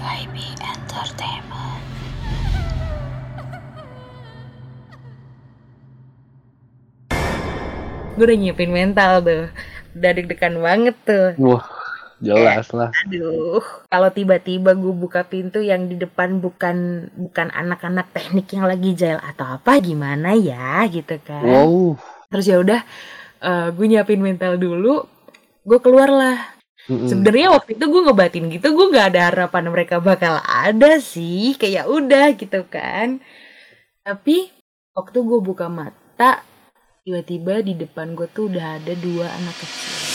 Entertainment. gue udah nyiapin mental tuh udah deg-degan banget tuh Wah, jelas lah. aduh kalau tiba-tiba gue buka pintu yang di depan bukan bukan anak-anak teknik yang lagi jail atau apa gimana ya gitu kan Wow. terus ya udah eh, gue nyiapin mental dulu gue keluar lah Mm-mm. sebenarnya waktu itu gue ngebatin gitu gue nggak ada harapan mereka bakal ada sih. Kayak udah gitu kan. Tapi waktu gue buka mata tiba-tiba di depan gue tuh udah ada dua anak kecil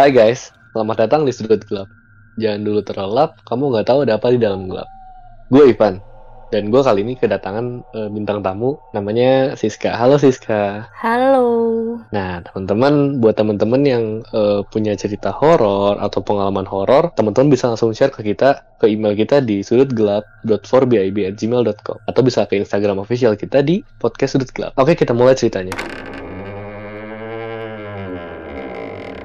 Hai guys, selamat datang di Sudut Gelap. Jangan dulu terlelap, kamu nggak tahu ada apa di dalam gelap. Gue Ivan, dan gue kali ini kedatangan eh, bintang tamu namanya Siska. Halo Siska. halo Nah, teman-teman, buat teman-teman yang eh, punya cerita horor atau pengalaman horor, teman-teman bisa langsung share ke kita ke email kita di sudutgelap.4bib@gmail.com atau bisa ke Instagram official kita di podcast sudut gelap. Oke, kita mulai ceritanya.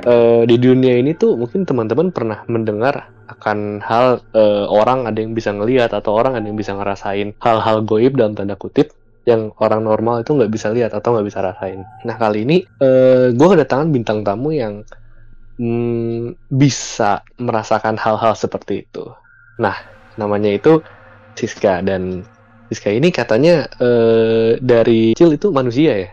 Eh, di dunia ini tuh mungkin teman-teman pernah mendengar akan hal eh, orang ada yang bisa ngelihat atau orang ada yang bisa ngerasain hal-hal goib dalam tanda kutip yang orang normal itu nggak bisa lihat atau nggak bisa rasain. Nah kali ini eh gue kedatangan bintang tamu yang mm, bisa merasakan hal-hal seperti itu. Nah namanya itu Siska dan Siska ini katanya eh dari kecil itu manusia ya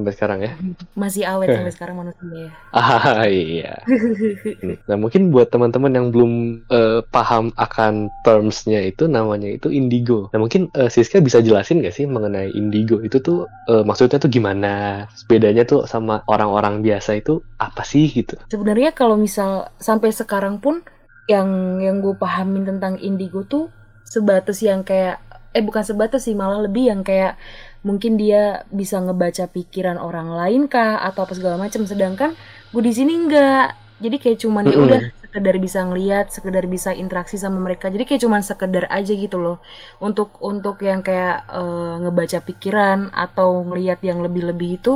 sampai sekarang ya. masih awet sampai sekarang manusia ya Ah iya. Nah mungkin buat teman-teman yang belum eh, paham akan termsnya itu namanya itu indigo. Nah mungkin eh, Siska bisa jelasin nggak sih mengenai indigo itu tuh eh, maksudnya tuh gimana? Bedanya tuh sama orang-orang biasa itu apa sih gitu? sebenarnya kalau misal sampai sekarang pun yang yang gue pahamin tentang indigo tuh sebatas yang kayak eh bukan sebatas sih malah lebih yang kayak mungkin dia bisa ngebaca pikiran orang lain kah atau apa segala macam. Sedangkan gue di sini enggak. Jadi kayak cuman ya Mm-mm. udah sekedar bisa ngeliat sekedar bisa interaksi sama mereka. Jadi kayak cuman sekedar aja gitu loh. Untuk untuk yang kayak eh, ngebaca pikiran atau ngeliat yang lebih-lebih itu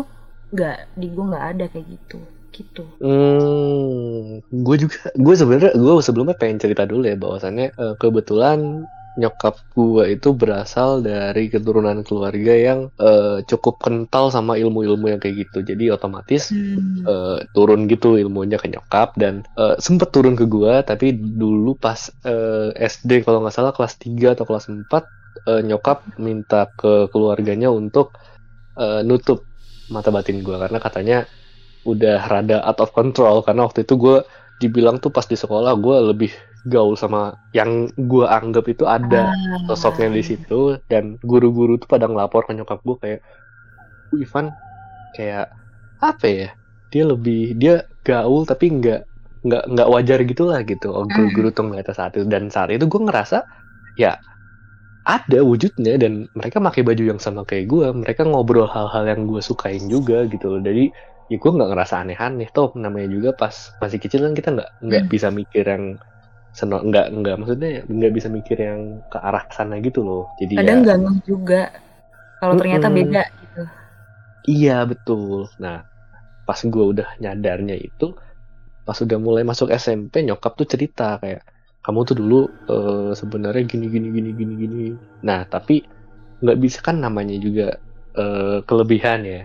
enggak. Di gue nggak ada kayak gitu. Gitu. Hmm, gue juga, gue sebenarnya gue sebelumnya pengen cerita dulu ya bahwasannya eh, kebetulan nyokap gue itu berasal dari keturunan keluarga yang eh, cukup kental sama ilmu-ilmu yang kayak gitu. Jadi otomatis eh, turun gitu ilmunya ke nyokap dan eh, sempet turun ke gua. Tapi dulu pas eh, SD kalau nggak salah kelas 3 atau kelas 4 eh, nyokap minta ke keluarganya untuk eh, nutup mata batin gua. Karena katanya udah rada out of control. Karena waktu itu gua dibilang tuh pas di sekolah gua lebih gaul sama yang gua anggap itu ada Ah. sosoknya di situ dan guru-guru tuh pada ngelapor ke nyokap gue kayak "Bu Ivan kayak apa ya? Dia lebih dia gaul tapi nggak nggak nggak wajar gitu lah gitu. Oh, guru-guru tuh ngeliatnya saat itu. Dan saat itu gue ngerasa ya ada wujudnya dan mereka pakai baju yang sama kayak gue mereka ngobrol hal-hal yang gue sukain juga gitu loh. Jadi ya gue nggak ngerasa aneh-aneh. Toh namanya juga pas masih kecil kan kita nggak nggak Hmm. bisa mikir yang seno nggak nggak maksudnya nggak bisa mikir yang ke arah sana gitu loh. Jadi kadang ya. ganggu juga kalau ternyata Mm-mm. beda gitu. Iya betul. Nah pas gue udah nyadarnya itu pas udah mulai masuk SMP nyokap tuh cerita kayak kamu tuh dulu eh, sebenarnya gini gini gini gini gini. Nah tapi nggak bisa kan namanya juga eh, kelebihan ya.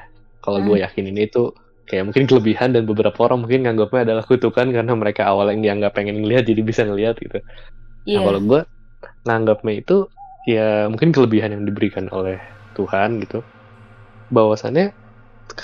Kalau gue yakin ini tuh kayak mungkin kelebihan dan beberapa orang mungkin nganggapnya adalah kutukan karena mereka awalnya dianggap pengen ngelihat jadi bisa ngelihat gitu iya Nah, kalau gue nganggapnya itu ya mungkin kelebihan yang diberikan oleh Tuhan gitu. Bahwasannya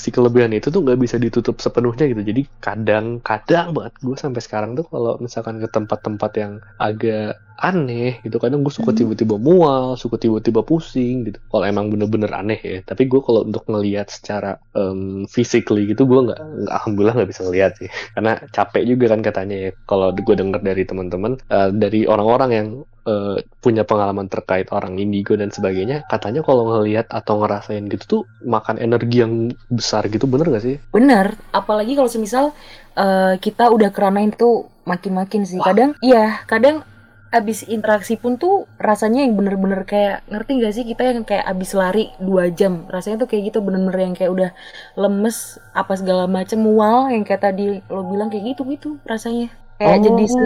si kelebihan itu tuh nggak bisa ditutup sepenuhnya gitu. Jadi kadang-kadang banget gue sampai sekarang tuh kalau misalkan ke tempat-tempat yang agak aneh gitu, kadang gue suka tiba-tiba mual, suka tiba-tiba pusing gitu. Kalau emang bener-bener aneh ya. Tapi gue kalau untuk ngelihat secara em, physically gitu, gue nggak, alhamdulillah nggak bisa ngelihat sih karena capek juga kan katanya ya kalau gue denger dari teman-teman eh, dari orang-orang yang eh, punya pengalaman terkait orang indigo dan sebagainya, katanya kalau ngelihat atau ngerasain gitu tuh makan energi yang besar gitu, bener gak sih? Bener, apalagi kalau semisal eh, kita udah keranain tuh makin-makin sih. Kadang, iya, kadang abis interaksi pun tuh rasanya yang bener-bener kayak ngerti gak sih kita yang kayak abis lari dua jam rasanya tuh kayak gitu bener-bener yang kayak udah lemes apa segala macem mual yang kayak tadi lo bilang kayak gitu gitu rasanya kayak jadi se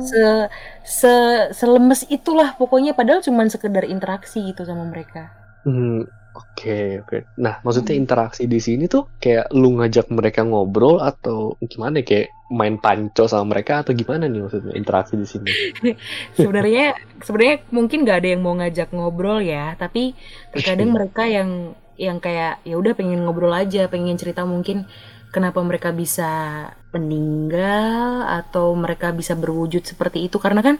se se selemes itulah pokoknya padahal cuman sekedar interaksi gitu sama mereka Hmm, oke oke. Nah, maksudnya interaksi di sini tuh kayak lu ngajak mereka ngobrol atau gimana? ya? Kayak main panco sama mereka atau gimana nih maksudnya interaksi di sini? sebenarnya sebenarnya mungkin gak ada yang mau ngajak ngobrol ya tapi terkadang mereka yang yang kayak ya udah pengen ngobrol aja pengen cerita mungkin kenapa mereka bisa meninggal atau mereka bisa berwujud seperti itu karena kan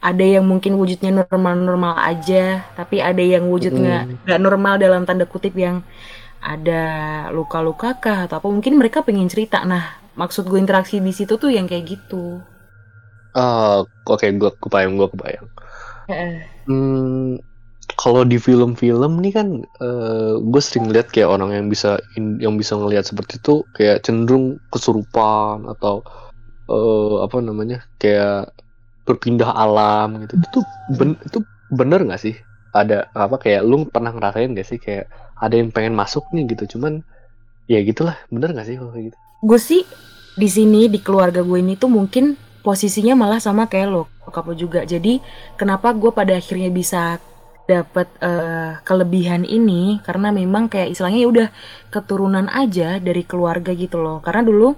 ada yang mungkin wujudnya normal-normal aja tapi ada yang wujudnya Mm. nggak normal dalam tanda kutip yang ada luka-luka kah atau apa mungkin mereka pengen cerita nah maksud gue interaksi di situ tuh yang kayak gitu Ah, oke, gua kebayang, gua kebayang. Hmm, kalau di film-film nih kan, gue sering lihat kayak orang yang bisa in- yang bisa ngelihat seperti itu kayak cenderung kesurupan atau eh, apa namanya kayak berpindah alam gitu. Itu tuh ben- itu bener nggak sih? Ada apa kayak lu pernah ngerasain gak sih kayak ada yang pengen masuk nih gitu, cuman ya gitulah, bener nggak sih kalau kayak gitu? gue sih di sini di keluarga gue ini tuh mungkin posisinya malah sama kayak lo bokap lo juga. Jadi kenapa gue pada akhirnya bisa dapat eh, kelebihan ini? Karena memang kayak istilahnya ya udah keturunan aja dari keluarga gitu loh. Karena dulu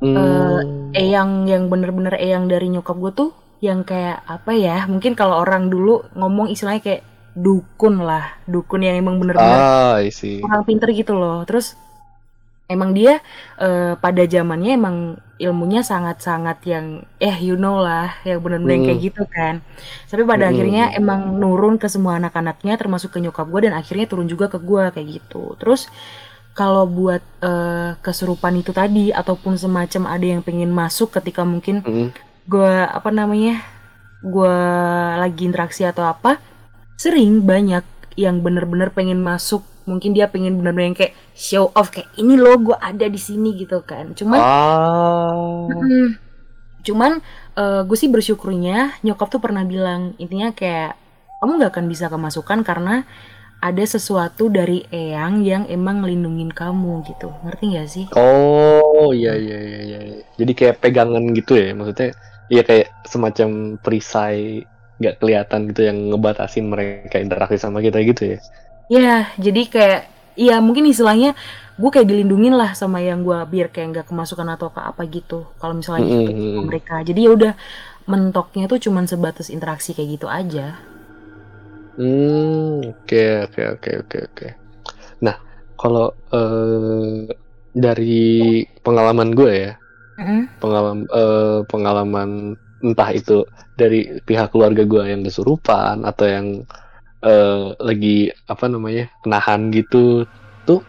Hmm, eyang yang bener-bener eyang dari nyokap gue tuh yang kayak apa ya mungkin kalau orang dulu ngomong istilahnya kayak dukun lah. Dukun yang emang bener-bener ah, orang pinter gitu loh. Terus emang dia eh, pada zamannya emang ilmunya sangat-sangat yang eh you know lah, yang benar-benar yang kayak Hmm. gitu kan. Tapi pada Hmm. akhirnya emang nurun ke semua anak-anaknya termasuk ke nyokap gue dan akhirnya turun juga ke gue kayak gitu. Terus kalau buat eh, kesurupan itu tadi ataupun semacam ada yang pengen masuk ketika mungkin Hmm. gue apa namanya gue lagi interaksi atau apa sering banyak yang bener-bener pengen masuk mungkin dia pengen bener-bener yang kayak show off kayak ini loh gue ada di sini gitu kan cuman. Mm, cuman gue sih bersyukurnya nyokap tuh pernah bilang intinya kayak kamu nggak akan bisa kemasukan karena ada sesuatu dari eyang yang emang ngelindungin kamu gitu ngerti gak sih Oh iya iya iya iya. iya. Jadi kayak pegangan gitu ya maksudnya. Iya kayak semacam perisai nggak kelihatan gitu yang ngebatasin mereka interaksi sama kita gitu ya. Ya, jadi kayak ya mungkin istilahnya gue kayak dilindungin lah sama yang gue biar kayak nggak kemasukan atau ke apa gitu. Kalau misalnya gitu sama mm-mm. mereka. Jadi ya udah mentoknya tuh cuman sebatas interaksi kayak gitu aja. Hmm oke oke oke oke oke. Nah kalau eh, dari pengalaman gue ya Mm-mm. pengalaman eh, pengalaman entah itu dari pihak keluarga gue yang kesurupan atau yang eh, lagi apa namanya nahan gitu. Tuh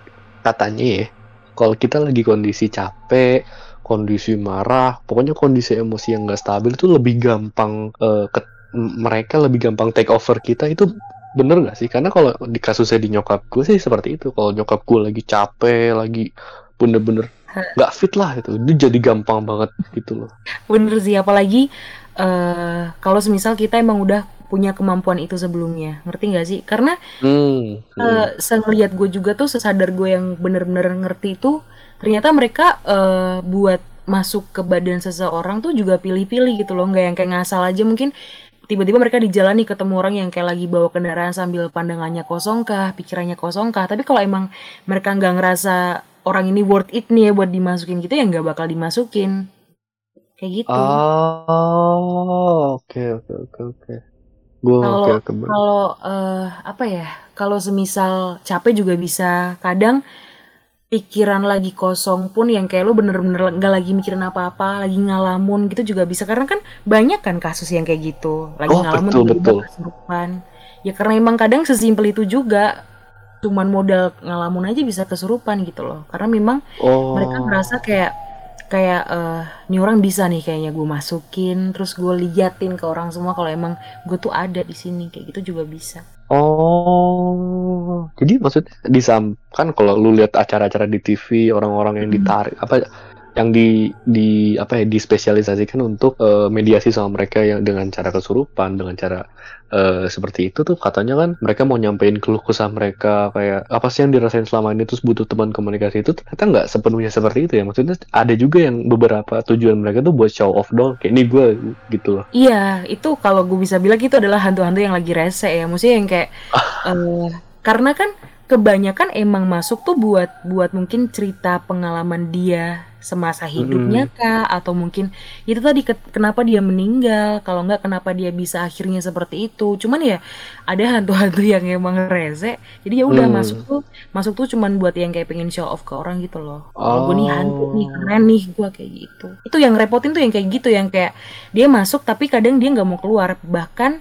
katanya ya kalau kita lagi kondisi capek kondisi marah pokoknya kondisi emosi yang gak stabil tuh lebih gampang eh, ke- mereka lebih gampang take over kita. Itu bener gak sih? Karena kalau di kasusnya di nyokap gue sih seperti itu. Kalau nyokap gue lagi capek lagi bener-bener nggak fit lah itu. Dia jadi gampang banget gitu loh. Bener sih, apalagi eh kalau semisal kita emang udah punya kemampuan itu sebelumnya, ngerti nggak sih? Karena Hmm, hmm. eh selihat gue juga tuh sesadar gue yang bener-bener ngerti itu ternyata mereka eh, buat masuk ke badan seseorang tuh juga pilih-pilih gitu loh nggak yang kayak ngasal aja mungkin tiba-tiba mereka di jalan nih ketemu orang yang kayak lagi bawa kendaraan sambil pandangannya kosong kah pikirannya kosong kah tapi kalau emang mereka nggak ngerasa orang ini worth it nih ya buat dimasukin gitu ya nggak bakal dimasukin kayak gitu Oh, oke oke oke oke. Kalau-. Kalau eh, apa ya? Kalau semisal capek juga bisa. Kadang pikiran lagi kosong pun yang kayak lu bener-bener nggak lagi mikirin apa-apa, lagi ngalamun gitu juga bisa. Karena kan banyak kan kasus yang kayak gitu. Lagi Oh, ngalamun betul, betul. kesurupan. Ya karena emang kadang sesimpel itu juga. Cuman modal ngalamun aja bisa kesurupan gitu loh. Karena memang Oh. mereka ngerasa kayak kayak eh ini orang bisa nih kayaknya gue masukin terus gue liatin ke orang semua kalau emang gue tuh ada di sini kayak gitu juga bisa Oh, jadi maksudnya disam kan kalau lu lihat acara-acara di TV orang-orang yang Hmm. ditarik apa yang di di apa ya dispesialisasikan untuk eh, mediasi sama mereka yang dengan cara kesurupan dengan cara eh, seperti itu tuh katanya kan mereka mau nyampein keluh kesah mereka kayak apa sih yang dirasain selama ini terus butuh teman komunikasi itu ternyata nggak sepenuhnya seperti itu ya. Maksudnya ada juga yang beberapa tujuan mereka tuh buat show off doang kayak ini gue gitu loh. Iya, itu kalau gue bisa bilang itu adalah hantu-hantu yang lagi rese ya. Maksudnya yang kayak eh, karena kan kebanyakan emang masuk tuh buat buat mungkin cerita pengalaman dia semasa hidupnya kah atau mungkin itu tadi ke- kenapa dia meninggal, kalau nggak kenapa dia bisa akhirnya seperti itu. Cuman ya ada hantu-hantu yang emang rese. Jadi ya udah Hmm. masuk tuh masuk tuh cuman buat yang kayak pengen show off ke orang gitu loh. Kalau gue nih hantu nih Oh. keren nih gue kayak gitu. Itu yang repotin tuh yang kayak gitu yang kayak dia masuk tapi kadang dia nggak mau keluar bahkan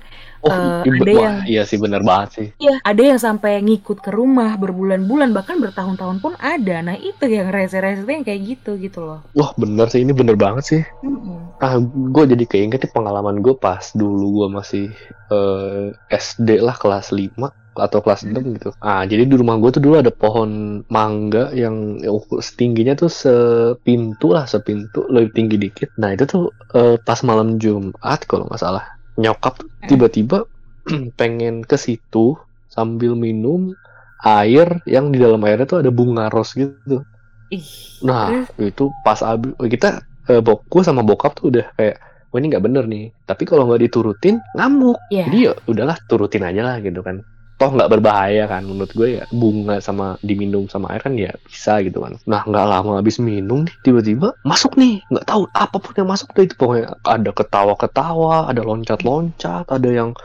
oh iba- ada wah, yang- iya sih benar banget sih ya ada yang sampai ngikut ke rumah berbulan-bulan bahkan bertahun-tahun pun ada nah itu yang rese-rese yang kayak gitu gitu loh wah bener sih ini bener banget sih Mm-mm. Ah, gue jadi keinget pengalaman gue pas dulu gue masih eh, SD lah kelas 5 atau kelas 6 gitu. Ah, jadi di rumah gue tuh dulu ada pohon mangga yang ya, ukur- setingginya tuh sepintu lah, sepintu lebih tinggi dikit. Nah, itu tuh eh, pas malam Jumat kalau nggak salah. Nyokap tuh tiba-tiba pengen ke situ sambil minum air yang di dalam airnya tuh ada bunga ros gitu. ih Nah, itu pas abis kita eh, bokku sama bokap tuh udah kayak, wah ini nggak bener nih. Tapi kalau nggak diturutin ngamuk. ya Jadi ya udahlah turutin aja lah gitu kan. Toh nggak berbahaya kan. Menurut gue ya bunga sama diminum sama air kan ya bisa gitu kan. Nah nggak lama habis minum nih tiba-tiba masuk nih. Nggak tahu apa pun yang masuk tuh itu. Pokoknya ada ketawa-ketawa, ada loncat-loncat, ada yang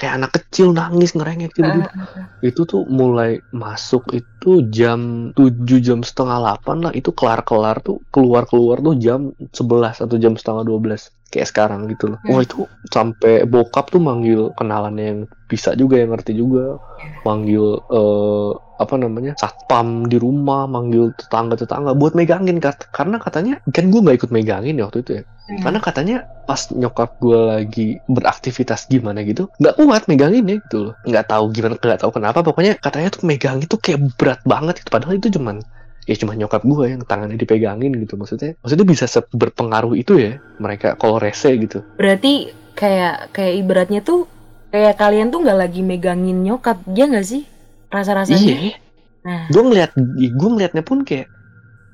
kayak anak kecil nangis ngerengek tiba-tiba. Itu tuh mulai masuk itu jam 7 jam setengah 8 lah. Itu kelar-kelar tuh keluar-keluar tuh jam 11 atau jam setengah 12 kayak sekarang gitu loh. Wah itu sampai bokap tuh manggil kenalannya yang bisa juga yang ngerti juga. Manggil eh, apa namanya satpam di rumah manggil tetangga-tetangga buat megangin. Kat karena katanya kan gue nggak ikut megangin ya waktu itu ya. Hmm. karena katanya pas nyokap gue lagi beraktivitas gimana gitu nggak kuat meganginnya gitu loh. Nggak tahu gimana nggak tahu kenapa. Pokoknya katanya tuh megang itu kayak berat banget itu padahal itu cuman ya cuma nyokap gue yang tangannya dipegangin gitu. Maksudnya maksudnya bisa berpengaruh itu ya mereka kalau rese gitu. Berarti kayak kayak ibaratnya tuh kayak kalian tuh nggak lagi megangin nyokap ya nggak sih? Rasa-rasanya? Iya. Nah. Gue ngeliat gue ngeliatnya pun kayak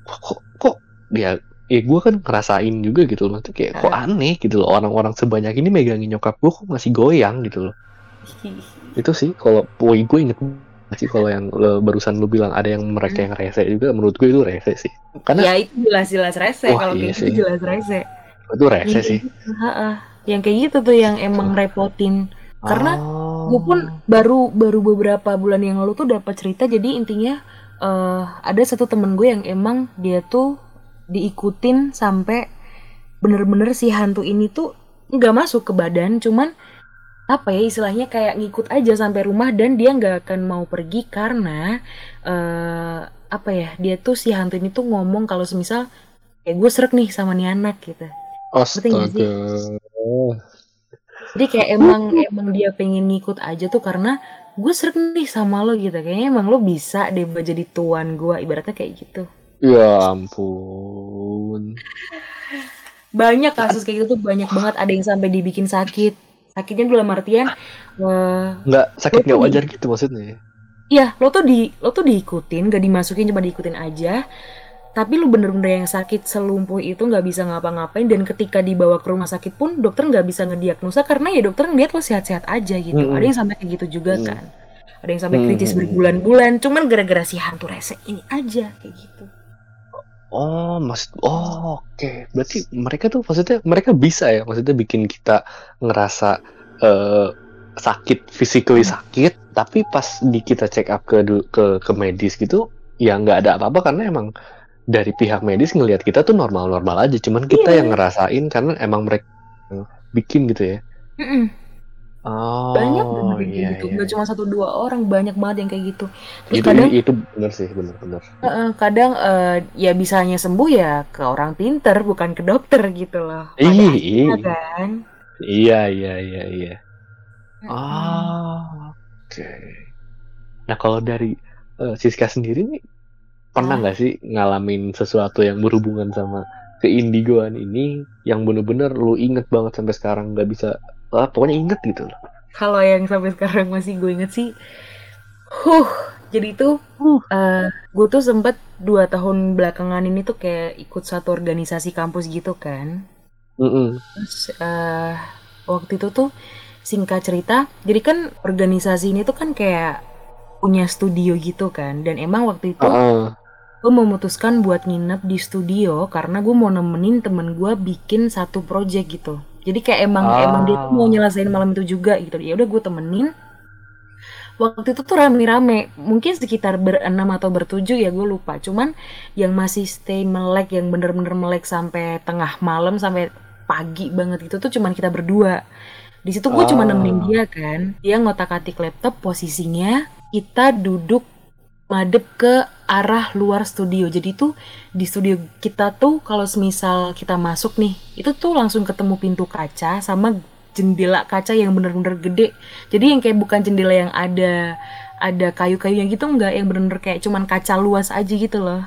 kok kok, kok dia eh gue kan ngerasain juga gitu loh. Maksudnya kayak kok aneh gitu loh orang-orang sebanyak ini megangin nyokap gue kok masih goyang? gitu loh. Itu sih kalau woi gue inget sih kalau yang lo- barusan lu bilang ada yang mereka yang rese juga menurut gue itu rese sih. Karena ya itu jelas-jelas rese kalau iya kayak gitu jelas rese. Itu rese Yang sih. Ha-ha. yang kayak gitu tuh yang emang repotin. Karena Oh. gue pun baru baru beberapa bulan yang lalu tuh dapat cerita jadi intinya eh ada satu temen gue yang emang dia tuh diikutin sampai bener-bener si hantu ini tuh nggak masuk ke badan cuman apa ya istilahnya kayak ngikut aja sampai rumah dan dia nggak akan mau pergi karena eh apa ya dia tuh si hantu ini tuh ngomong kalau semisal kayak gue serak nih sama nih anak gitu sih? astaga Jadi kayak emang emang dia pengen ngikut aja tuh karena gue seret nih sama lo gitu. Kayaknya emang lo bisa deh buat jadi tuan gue ibaratnya kayak gitu. ya ampun Banyak kasus kayak gitu tuh banyak banget. Ada yang sampai dibikin sakit. Sakitnya dalam artian eh nggak sakit nggak wajar gitu maksudnya Iya, lo tuh di lo tuh diikutin, gak dimasukin cuma diikutin aja. Tapi lo bener-bener yang sakit selumpuh itu nggak bisa ngapa-ngapain dan ketika dibawa ke rumah sakit pun dokter nggak bisa ngediagnosa karena ya dokter ngeliat lo sehat-sehat aja gitu. Mm-mm. Ada yang sampai kayak gitu juga Mm. kan. Ada yang sampai kritis mm, mm. berbulan-bulan, cuman gara-gara si hantu rese ini aja kayak gitu. Oh, maksud oh oke. Berarti mereka tuh maksudnya mereka bisa ya, maksudnya bikin kita ngerasa eh, sakit, physically sakit, tapi pas di kita check up ke ke ke medis gitu, ya nggak ada apa-apa karena emang dari pihak medis ngelihat kita tuh normal-normal aja, cuman kita Iya. yang ngerasain karena emang mereka bikin gitu ya. Mm-mm. Oh, banyak banget yang kayak iya, gitu iya. nggak cuma satu dua orang banyak banget yang kayak gitu terus Itu, kadang itu bener sih, bener-bener. Heeh, kadang eh, ya bisanya sembuh ya ke orang pinter bukan ke dokter gitu loh Iya, akhirnya iya, kan iya, iya, iya, iya. Ah, oke. Nah, kalau dari eh, Siska sendiri nih, pernah Ah. nggak sih ngalamin sesuatu yang berhubungan sama keindigoan ini yang bener-bener lu inget banget sampai sekarang nggak bisa, ah, pokoknya inget gitu. Loh. kalau yang sampai sekarang masih gue inget sih huh jadi itu eh gue tuh sempet dua tahun belakangan ini tuh kayak ikut satu organisasi kampus gitu kan. Mm-mm. terus eh waktu itu tuh singkat cerita jadi kan organisasi ini tuh kan kayak punya studio gitu kan. Dan emang waktu itu Ah, gue memutuskan buat nginep di studio karena gue mau nemenin temen gue bikin satu project gitu jadi kayak emang Ah. emang dia tuh mau nyelesain malam itu juga gitu. Ya udah gue temenin. Waktu itu tuh rame-rame. Mungkin sekitar berenam atau bertujuh ya gue lupa. Cuman yang masih stay melek yang bener-bener melek sampai tengah malam sampai pagi banget gitu tuh cuman kita berdua. Di situ gue cuma Ah. nemenin dia kan. Dia ngotak-atik laptop posisinya. Kita duduk madep ke arah luar studio. Jadi tuh di studio kita tuh kalau semisal kita masuk nih itu tuh langsung ketemu pintu kaca sama jendela kaca yang bener-bener gede. Jadi yang kayak bukan jendela yang ada ada kayu-kayunya gitu enggak yang bener-bener kayak cuman kaca luas aja gitu loh.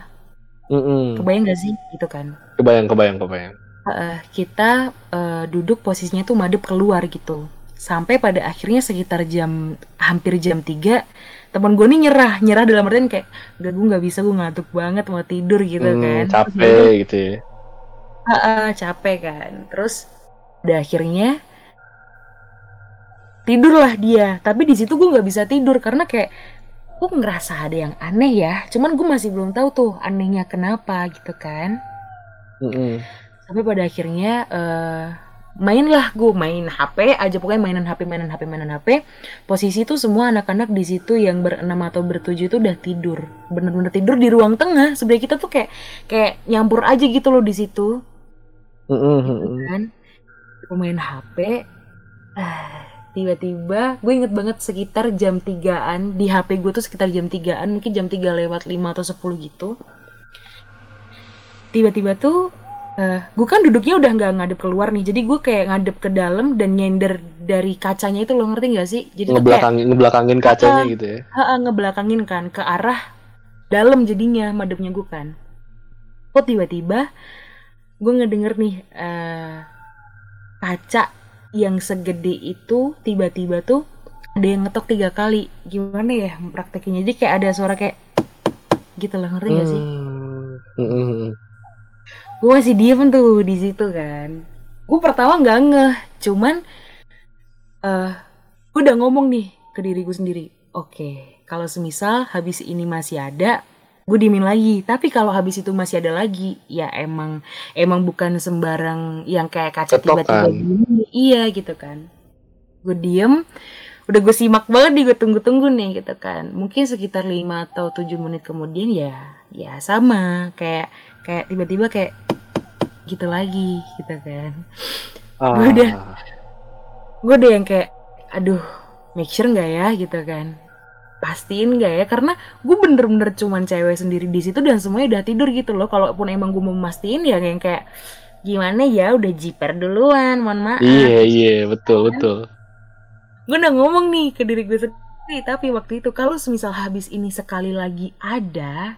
Mm-mm. kebayang gak sih? Gitu kan. Kebayang, kebayang, kebayang. Heeh, kita eh, duduk posisinya tuh madep keluar gitu. Sampai pada akhirnya sekitar jam hampir jam 3 teman gue nih nyerah nyerah dalam artian kayak gak gue nggak bisa gue ngantuk banget mau tidur gitu Hmm, kan. capek gitu ya. "Ah, ah, capek kan. Terus pada akhirnya tidurlah dia. Tapi di situ gue nggak bisa tidur karena kayak gue ngerasa ada yang aneh ya. Cuman gue masih belum tahu tuh anehnya kenapa gitu kan. Mm-mm. sampai pada akhirnya eh mainlah gue main HP aja pokoknya mainan HP mainan HP mainan HP posisi tuh semua anak-anak di situ yang berenam atau bertujuh itu udah tidur. Bener-bener tidur di ruang tengah. Sebenarnya kita tuh kayak kayak nyampur aja gitu loh di situ. Gitu kan? Gue main HP tiba-tiba gue inget banget sekitar jam 3an di HP gue tuh sekitar jam 3an mungkin jam 3 lewat 5 atau 10 gitu. Tiba-tiba tuh eh gue kan duduknya udah nggak ngadep keluar nih jadi gue kayak ngadep ke dalam dan nyender dari kacanya itu lo ngerti gak sih? Jadi tuh kayak Ngebelakangin, ngebelakangin kacanya gitu ya. ha ngebelakangin kan ke arah dalam jadinya madepnya gue kan. Kok tiba-tiba gue ngedenger nih eh kaca yang segede itu tiba-tiba tuh ada yang ngetok tiga kali. Gimana ya praktekinnya? Jadi kayak ada suara kayak gitu loh ngerti gak sih? Hmm. Gue masih diem tuh di situ kan. Gue pertama nggak ngeh cuman eh gue udah ngomong nih ke diri gue sendiri. Oke kalau semisal habis ini masih ada gue diemin lagi. Tapi kalau habis itu masih ada lagi ya emang emang bukan sembarang yang kayak kaca tiba-tiba gini. Iya gitu kan. Gue diem udah gue simak banget nih gue tunggu-tunggu nih gitu kan. Mungkin sekitar 5 atau 7 menit kemudian ya ya sama. Kayak kayak tiba-tiba kayak gitu lagi gitu kan. Ah. Gue udah- gue udah yang kayak aduh make sure nggak ya? Gitu kan. Pastiin nggak ya? Karena gue bener-bener cuman cewek sendiri di situ dan semuanya udah tidur gitu loh. Kalaupun emang gue mau mastiin ya yang kayak gimana ya? Udah jiper duluan mohon maaf. Iya, iya, betul, betul. gue udah ngomong nih ke diri gue sendiri tapi waktu itu kalau semisal habis ini sekali lagi ada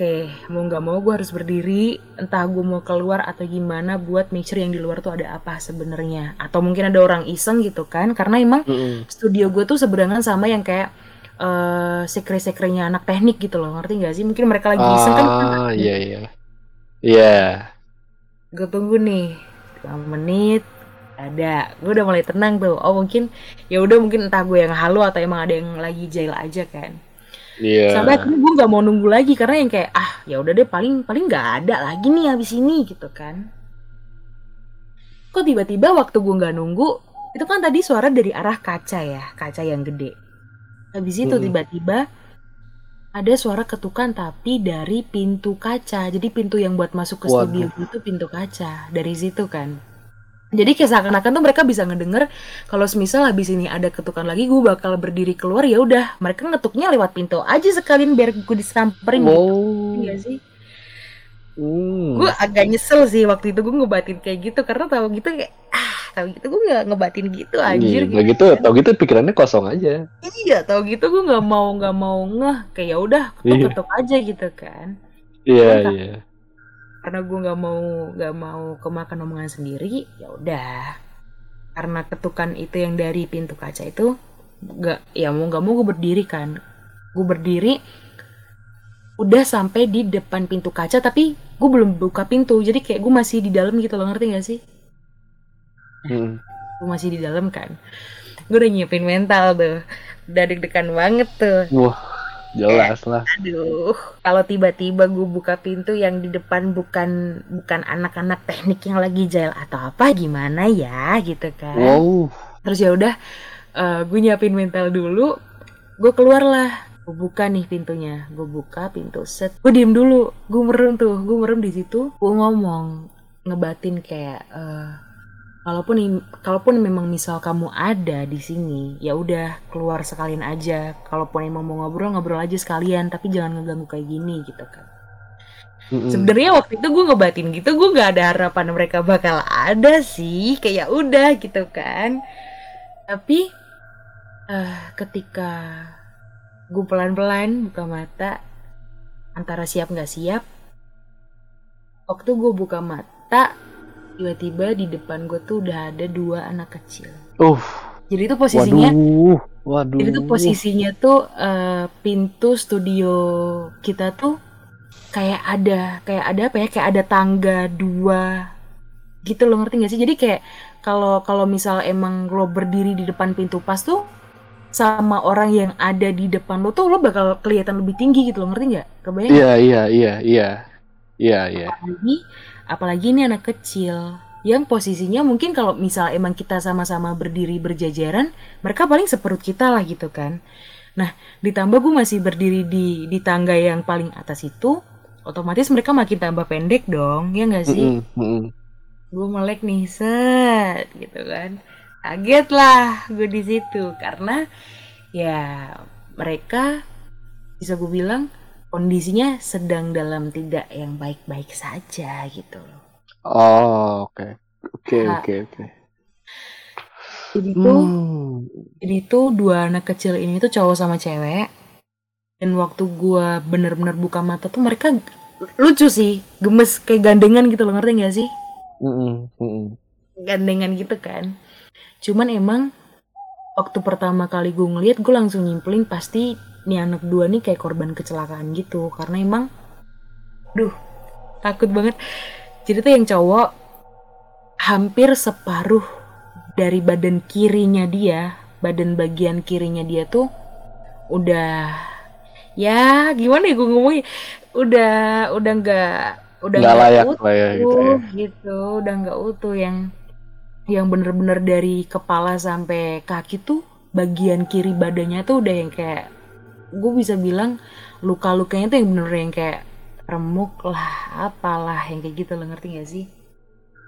oke mau nggak mau gue harus berdiri. Entah gue mau keluar atau gimana buat make sure yang di luar tuh ada apa sebenarnya. Atau mungkin ada orang iseng gitu kan? Karena emang Mm-mm. studio gue tuh seberangan sama yang kayak eh sekre-sekrenya anak teknik gitu loh. Ngerti gak sih? Mungkin mereka lagi iseng kan? Ah, iya, iya. Iya. gue tunggu nih. 5 menit. Ada. Gue udah mulai tenang tuh oh mungkin ya udah mungkin entah gue yang halu atau emang ada yang lagi jail aja kan Iya. sampai akhirnya gue nggak mau nunggu lagi karena yang kayak ah ya udah deh paling paling nggak ada lagi nih habis ini gitu kan kok tiba-tiba waktu gue nggak nunggu itu kan tadi suara dari arah kaca ya kaca yang gede habis itu Mm-mm. tiba-tiba ada suara ketukan tapi dari pintu kaca jadi pintu yang buat masuk ke Waduh. studio itu pintu kaca dari situ kan jadi kayak seakan-akan tuh mereka bisa ngedenger kalau semisal habis ini ada ketukan lagi gue bakal berdiri keluar ya udah mereka ngetuknya lewat pintu aja sekalian biar gue disamperin gitu Wow. Iya sih Hmm. gue agak nyesel sih waktu itu gue ngebatin kayak gitu karena tahu gitu kayak ah tahu gitu gue nggak ngebatin gitu anjir Iya, gitu, tau gitu pikirannya kosong aja. iya tahu gitu gue nggak mau nggak mau ngeh kayak ya udah ketuk Iya. ketuk aja gitu kan Iya, Mantap. iya. Karena gue nggak mau nggak mau kemakan omongan sendiri ya udah. Karena ketukan itu yang dari pintu kaca itu nggak ya mau nggak mau gue berdiri kan. Gue berdiri udah sampai di depan pintu kaca tapi gue belum buka pintu. Jadi kayak gue masih di dalam gitu loh ngerti gak sih? Hmm. gue masih di dalam kan. Gue udah nyiapin mental tuh. Udah deg-degan banget tuh. Wah, jelas lah. Aduh, kalau tiba-tiba gue buka pintu yang di depan bukan bukan anak-anak teknik yang lagi jail atau apa gimana ya gitu kan. Wow. Terus ya udah eh, gue nyiapin mental dulu, gue keluar lah. Gue buka nih pintunya, gue buka pintu set. Gue diem dulu, gue merem tuh, gue merem di situ. Gue ngomong ngebatin kayak eh, kalaupun kalaupun memang misal kamu ada di sini ya udah keluar sekalian aja. Kalaupun emang mau ngobrol ngobrol aja sekalian tapi jangan ngeganggu kayak gini gitu kan. Mm-mm. sebenarnya waktu itu gue ngebatin gitu gue nggak ada harapan mereka bakal ada sih kayak udah gitu kan. Tapi eh ketika gue pelan-pelan buka mata antara siap nggak siap waktu gue buka mata tiba-tiba di depan gue tuh udah ada dua anak kecil Uh, jadi itu posisinya waduh, waduh. jadi tuh posisinya tuh eh, pintu studio kita tuh kayak ada kayak ada apa ya kayak ada tangga dua gitu loh ngerti gak sih jadi kayak kalau kalau misal emang lo berdiri di depan pintu pas tuh sama orang yang ada di depan lo tuh lo bakal kelihatan lebih tinggi gitu loh ngerti nggak kebayang? Iya, iya, iya, iya. Iya, iya. apalagi apalagi ini anak kecil yang posisinya mungkin kalau misal emang kita sama-sama berdiri berjajaran mereka paling seperut kita lah gitu kan. Nah ditambah gue masih berdiri di di tangga yang paling atas itu otomatis mereka makin tambah pendek dong ya nggak sih? Mm-mm, mm-mm. gue melek nih set gitu kan. Kaget lah gue di situ karena ya mereka bisa gue bilang kondisinya sedang dalam tidak yang baik-baik saja gitu loh Oh, oke. Oke, Ah. oke, oke. jadi tuh Hmm. jadi tuh dua anak kecil ini tuh cowok sama cewek dan waktu gua bener-bener buka mata tuh mereka lucu sih gemes kayak gandengan gitu loh ngerti gak sih Mm-mm, mm-mm. gandengan gitu kan cuman emang waktu pertama kali gue ngeliat gue langsung nyimpulin pasti nih anak dua nih kayak korban kecelakaan gitu. Karena emang duh takut banget. Jadi tuh yang cowok hampir separuh dari badan kirinya dia badan bagian kirinya dia tuh udah ya gimana ya gue ngomongnya? Udah udah nggak udah Nggak layak utuh lah ya gitu ya. gitu udah nggak utuh. Yang yang bener-bener dari kepala sampai kaki tuh bagian kiri badannya tuh udah yang kayak gue bisa bilang luka-lukanya tuh yang bener yang kayak remuk lah apalah yang kayak gitu lo ngerti gak sih?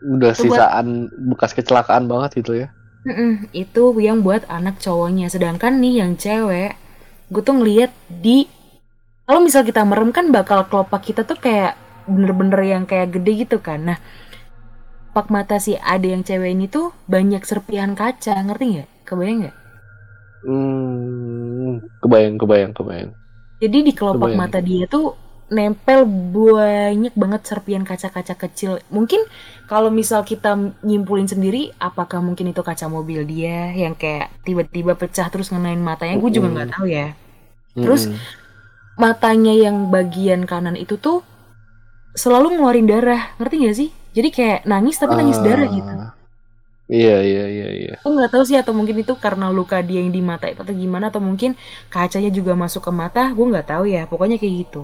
Udah Itu buat- sisaan bekas kecelakaan banget gitu ya. Mm-mm, itu yang buat anak cowoknya. Sedangkan nih yang cewek gue tuh ngeliat di kalau misal kita merem kan bakal kelopak kita tuh kayak bener-bener yang kayak gede gitu kan. Nah pak mata si ade yang cewek ini tuh banyak serpihan kaca ngerti nggak? Kebayang nggak Hmm, kebayang, kebayang, kebayang. jadi di kelopak Kebayang. mata dia tuh nempel banyak banget serpian kaca-kaca kecil. Mungkin kalau misal kita nyimpulin sendiri apakah mungkin itu kaca mobil dia yang kayak tiba-tiba pecah terus ngenain matanya? Gue juga nggak tahu ya. Terus, Mm-mm. matanya yang bagian kanan itu tuh selalu ngeluarin darah. Ngerti gak sih? Jadi kayak nangis tapi nangis Ah, darah gitu Iya, iya, iya, iya. aku nggak tahu sih atau mungkin itu karena luka dia yang di mata itu atau gimana atau mungkin kacanya juga masuk ke mata gue nggak tahu ya. Pokoknya kayak gitu.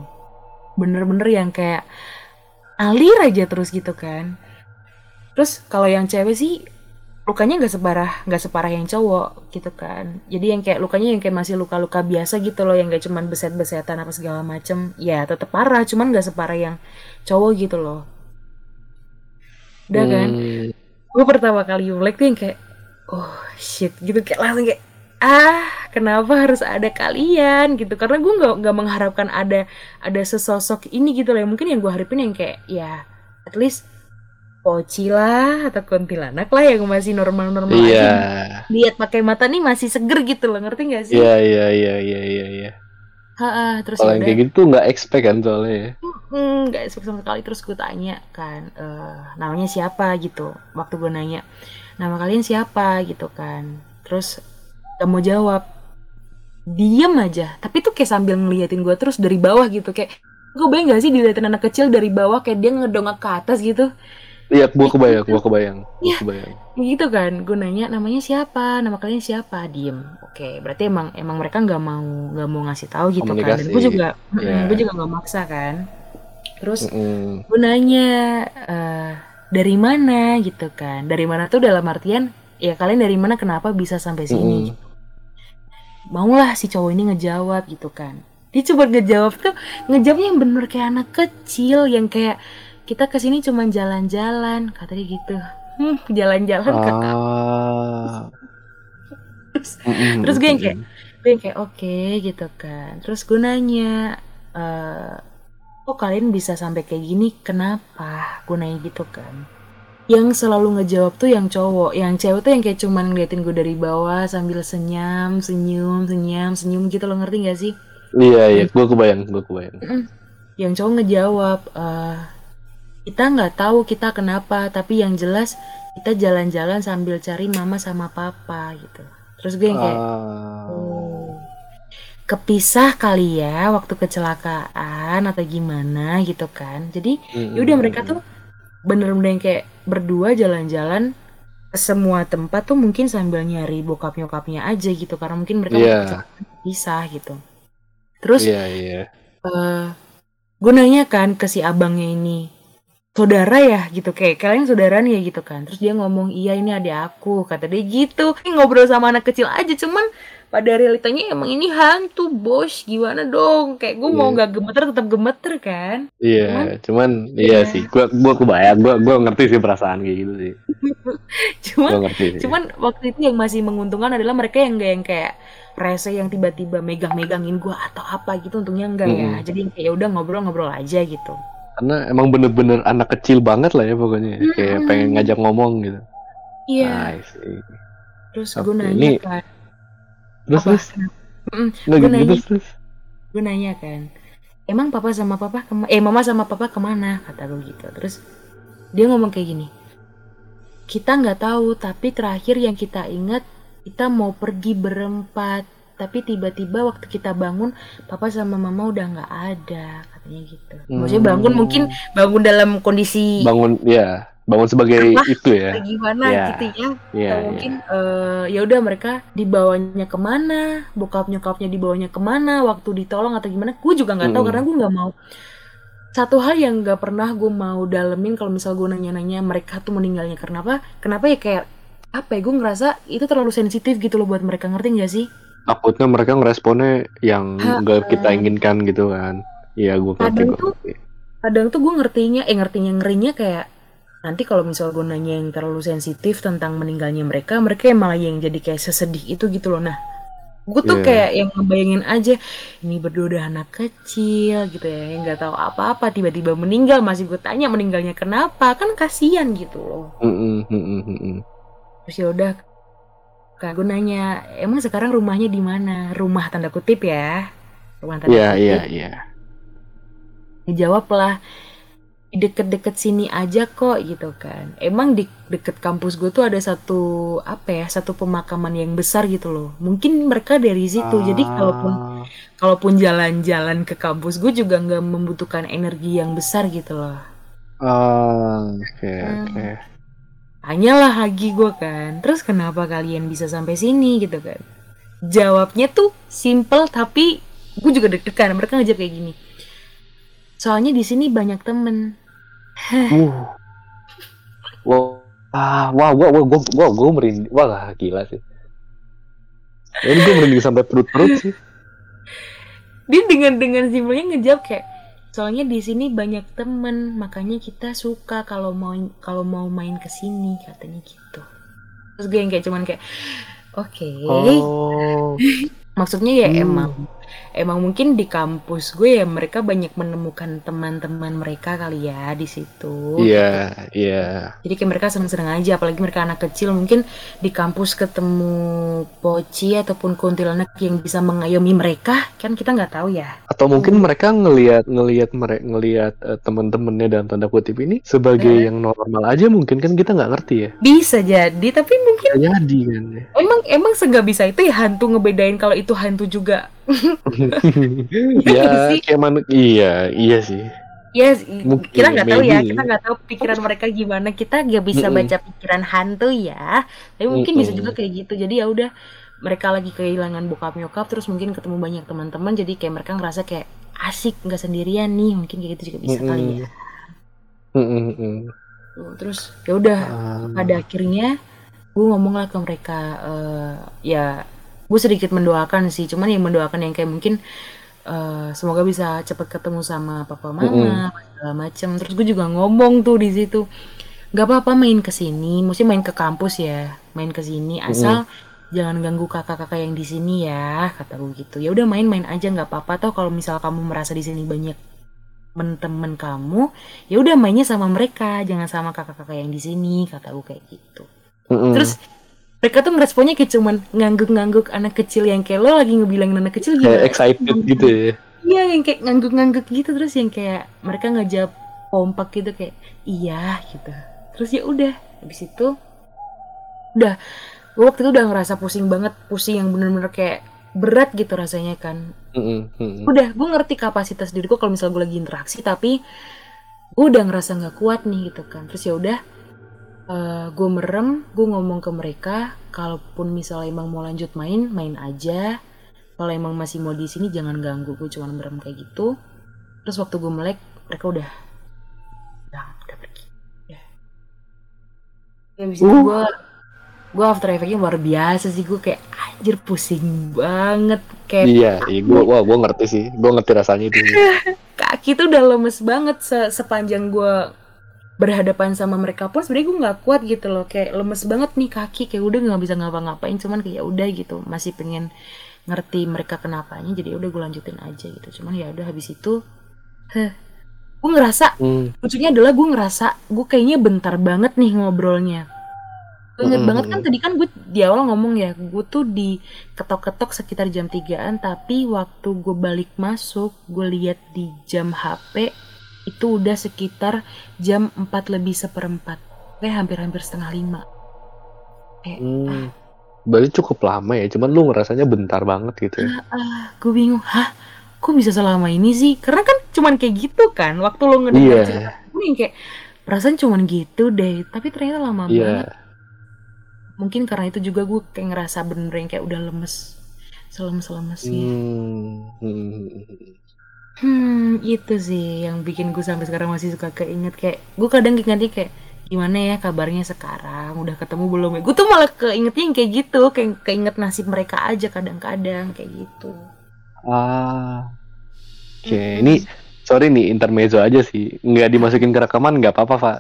Bener-bener yang kayak alir aja terus gitu kan. Terus kalau yang cewek sih lukanya nggak separah nggak separah yang cowok gitu kan. Jadi yang kayak lukanya yang kayak masih luka-luka biasa gitu loh yang gak cuman beset-besetan apa segala macem ya tetap parah. Cuman nggak separah yang cowok gitu loh. Udah kan? Hmm, gue pertama kali Black tuh yang kayak oh shit gitu kayak langsung kayak ah kenapa harus ada kalian gitu karena gue nggak nggak mengharapkan ada ada sesosok ini gitu loh mungkin yang gue harapin yang kayak ya at least Poci lah atau kuntilanak lah yang masih normal-normal Iya. aja lihat pakai mata nih masih seger gitu loh ngerti gak sih? Iya iya iya iya iya iya. Terus Kalau ya yang kayak gitu nggak expect kan soalnya ya. Hmm, nggak expect sama sekali. Terus gue tanya kan eh, namanya siapa? gitu. Waktu gue nanya nama kalian siapa? gitu kan. Terus gak mau jawab. Diem aja. Tapi tuh kayak sambil ngeliatin gue terus dari bawah gitu. Kayak gue bayang gak sih diliatin anak kecil dari bawah kayak dia ngedongak ke atas gitu? Iya, gua kebayang, gua kebayang, gua Iya. kebayang. gitu kan. Gue nanya namanya siapa? Nama kalian siapa? Diem. Oke berarti emang emang mereka nggak mau nggak mau ngasih tahu gitu kan. Dan Komunikasi. gue juga Iya. gue juga nggak maksa kan terus Mm-mm. gue nanya eh, dari mana? Gitu kan. Dari mana? Tuh dalam artian ya kalian dari mana? Kenapa bisa sampai sini? Mm-mm. maulah si cowok ini ngejawab gitu kan. Dia coba ngejawab tuh ngejawabnya yang bener kayak anak kecil yang kayak kita ke sini cuma jalan-jalan katanya gitu. Hmm, jalan-jalan Ah. Terus- Mm-mm, terus gue yang kayak gue yang kayak oke gitu kan. Terus gue nanya eh kok kalian bisa sampai kayak gini kenapa? Gue nanya gitu kan. Yang selalu ngejawab tuh yang cowok. Yang cewek tuh yang kayak cuman ngeliatin gue dari bawah sambil senyum senyum senyum senyum gitu lo ngerti gak sih? Iya iya, gua kebayang, gua kebayang. yang cowok ngejawab eh kita nggak tahu kita kenapa tapi yang jelas kita jalan-jalan sambil cari mama sama papa gitu. Terus gue yang kayak Ah. Kepisah kali ya waktu kecelakaan atau gimana gitu kan. Jadi Mm-mm. yaudah mereka tuh bener-bener yang kayak berdua jalan-jalan ke semua tempat tuh mungkin sambil nyari bokap nyokapnya aja gitu karena mungkin mereka Iya. waktu kecelakaan pisah gitu. Terus Iya iya. eh gue nanya kan ke si abangnya ini saudara ya gitu kayak kalian saudara nih ya gitu kan terus dia ngomong iya ini adik aku kata dia gitu Ini ngobrol sama anak kecil aja cuman pada realitanya emang ini hantu bos gimana dong kayak gue mau Iya. nggak gemeter tetap gemeter kan Iya, cuman Iya. iya sih, gua gua kebayang, gua gua ngerti sih perasaan kayak gitu sih. cuman Gua ngerti sih. cuman waktu itu yang masih menguntungkan adalah mereka yang gak yang kayak rese yang tiba-tiba megang-megangin gue atau apa gitu untungnya enggak ya Mm-mm. jadi kayak ya udah ngobrol-ngobrol aja gitu Karena emang bener-bener anak kecil banget lah ya pokoknya, kayak Mm-mm. pengen ngajak ngomong gitu. iya I see. terus gue nanya ini- kan Terus apa? terus, Mm, gitu nanya. terus terus. gue nanya kan emang papa sama papa kema eh mama sama papa ke mana kata gue gitu terus dia ngomong kayak gini kita nggak tahu tapi terakhir yang kita ingat kita mau pergi berempat tapi tiba-tiba waktu kita bangun papa sama mama udah nggak ada katanya gitu maksudnya bangun Hmm. mungkin bangun dalam kondisi bangun ya, bangun sebagai Apa? itu ya. gimana Iya. gitu ya Iya, atau iya. mungkin eh, ya udah mereka dibawanya ke mana bokap nyokapnya dibawanya ke mana waktu ditolong atau gimana gue juga nggak tahu Mm-mm. karena gue nggak mau satu hal yang nggak pernah gue mau dalemin kalau misal gue nanya-nanya mereka tuh meninggalnya karena apa kenapa ya kayak apa ya gue ngerasa itu terlalu sensitif gitu loh buat mereka ngerti gak sih Takutnya mereka ngeresponnya yang nggak kita inginkan gitu kan. Iya, gua ngerti, Kadang tuh- kadang tuh gue ngertinya eh ngertinya ngerinya kayak nanti kalau misal gue nanya yang terlalu sensitif tentang meninggalnya mereka mereka malah yang jadi kayak sesedih itu gitu loh nah gue tuh Iya. kayak yang ngebayangin aja ini berdua udah anak kecil gitu ya yang nggak tahu apa-apa tiba-tiba meninggal masih gue tanya meninggalnya kenapa kan kasihan gitu loh mm-mm, mm-mm. terus ya udah kan gue nanya emang sekarang rumahnya di mana rumah tanda kutip ya rumah tanda Iya, kutip iya, iya. dijawab lah di deket-deket sini aja kok gitu kan. Emang di deket kampus gue tuh ada satu apa ya satu pemakaman yang besar gitu loh. Mungkin mereka dari situ. Jadi kalaupun Ah, kalaupun jalan-jalan ke kampus gue juga nggak membutuhkan energi yang besar gitu loh. Ah, oke, Hmm. oke. tanyalah lagi gue kan. Terus kenapa kalian bisa sampai sini gitu kan? Jawabnya tuh simple tapi gue juga deg-degan. Mereka ngejawab kayak gini soalnya di sini banyak temen Uh. Wow. Ah, wah, wah, wah, gua, gua, gua merinding. Wah, gila sih. Ini gue merinding sampai perut-perut sih. dia dengan dengan simpelnya ngejawab kayak soalnya di sini banyak temen makanya kita suka kalau mau kalau mau main ke sini katanya gitu terus gue yang kayak cuman kayak oke Oh. maksudnya ya Hmm. emang emang mungkin di kampus gue ya mereka banyak menemukan teman-teman mereka kali ya di situ Iya, iya. jadi kayak mereka seneng-seneng aja apalagi mereka anak kecil mungkin di kampus ketemu poci ataupun kuntilanak yang bisa mengayomi mereka kan kita nggak tahu ya Atau mungkin mereka ngelihat ngelihat mereka ngelihat eh, teman-temannya dalam tanda kutip ini sebagai Eh. yang normal aja mungkin kan kita nggak ngerti ya. bisa jadi tapi mungkin Bisa jadi kan. ya. emang emang segak bisa itu ya hantu ngebedain kalau itu hantu juga ya sih? kayak manu- iya iya sih. ya Mungkin, kita nggak tahu ya kita nggak tahu pikiran mereka gimana kita nggak bisa Mm-mm. baca pikiran hantu ya tapi mungkin bisa Mm-mm. juga kayak gitu jadi ya udah mereka lagi kehilangan bokap nyokap terus mungkin ketemu banyak teman-teman jadi kayak mereka ngerasa kayak asik nggak sendirian nih mungkin kayak gitu juga bisa kali ya mm-mm. Tuh, terus ya udah Ah, pada akhirnya gue ngomong lah ke mereka eh, ya gue sedikit mendoakan sih cuman yang mendoakan yang kayak mungkin eh, semoga bisa cepat ketemu sama papa mama segala macem. Terus gue juga ngomong tuh di situ nggak apa-apa main ke sini mesti main ke kampus ya main ke sini asal jangan ganggu kakak-kakak yang di sini ya kata gue gitu. Ya udah main-main aja nggak apa-apa toh kalau misal kamu merasa di sini banyak temen-temen kamu ya udah mainnya sama mereka jangan sama kakak-kakak yang di sini kata gue kayak gitu. Mm-mm. terus mereka tuh ngeresponnya kayak cuman ngangguk-ngangguk anak kecil yang kayak lo lagi ngebilangin anak kecil kayak gimana excited gitu ya. iya yang kayak ngangguk-ngangguk gitu terus yang kayak mereka ngejawab kompak gitu kayak iya gitu terus ya udah habis itu udah gue waktu itu udah ngerasa pusing banget pusing yang bener-bener kayak berat gitu rasanya kan Mm-mm, mm-mm. udah gue ngerti kapasitas diriku kalau misalnya gue lagi interaksi tapi gue udah ngerasa nggak kuat nih gitu kan terus ya udah gue merem gue ngomong ke mereka kalaupun misalnya emang mau lanjut main main aja kalau emang masih mau di sini jangan ganggu gue cuma merem kayak gitu terus waktu gue melek mereka udah udah udah pergi ya ya itu Uh. gue gue after effectnya luar biasa sih gue kayak anjir pusing banget kayak Iya, iya gua wah gua ngerti sih. Gua ngerti rasanya itu. kaki tuh udah lemes banget se- sepanjang gue berhadapan sama mereka pun sebenarnya gue nggak kuat gitu loh. Kayak lemes banget nih kaki kayak udah nggak bisa ngapa-ngapain cuman kayak ya udah gitu. Masih pengen ngerti mereka kenapanya jadi ya udah gue lanjutin aja gitu. Cuman ya udah habis itu heh gue ngerasa Hmm. lucunya adalah gue ngerasa gue kayaknya bentar banget nih ngobrolnya. Gue inget banget kan tadi kan gue di awal ngomong ya gue tuh di ketok-ketok sekitar jam 3an tapi waktu gue balik masuk gue lihat di jam HP itu udah sekitar jam 4 lebih seperempat kayak hampir-hampir setengah lima kayak Hmm. Berarti cukup lama ya, cuman lu ngerasanya bentar banget gitu ya. ah gue bingung hah kok bisa selama ini sih karena kan cuman kayak gitu kan waktu lo ngedengar Iya. cerita gue kayak perasaan cuman gitu deh tapi ternyata lama Iya. banget mungkin karena itu juga gue kayak ngerasa bener yang kayak udah lemes selemes-lemesnya Hmm. Hmm. Hmm itu sih yang bikin gue sampai sekarang masih suka keinget kayak gue kadang ingatnya kayak gimana ya kabarnya sekarang udah ketemu belum ya gue tuh malah keingetnya yang kayak gitu kayak keinget nasib mereka aja kadang-kadang kayak gitu Ah. Oke, Mm-mm. ini sorry nih intermezzo aja sih. Nggak dimasukin ke rekaman nggak apa-apa, Pak.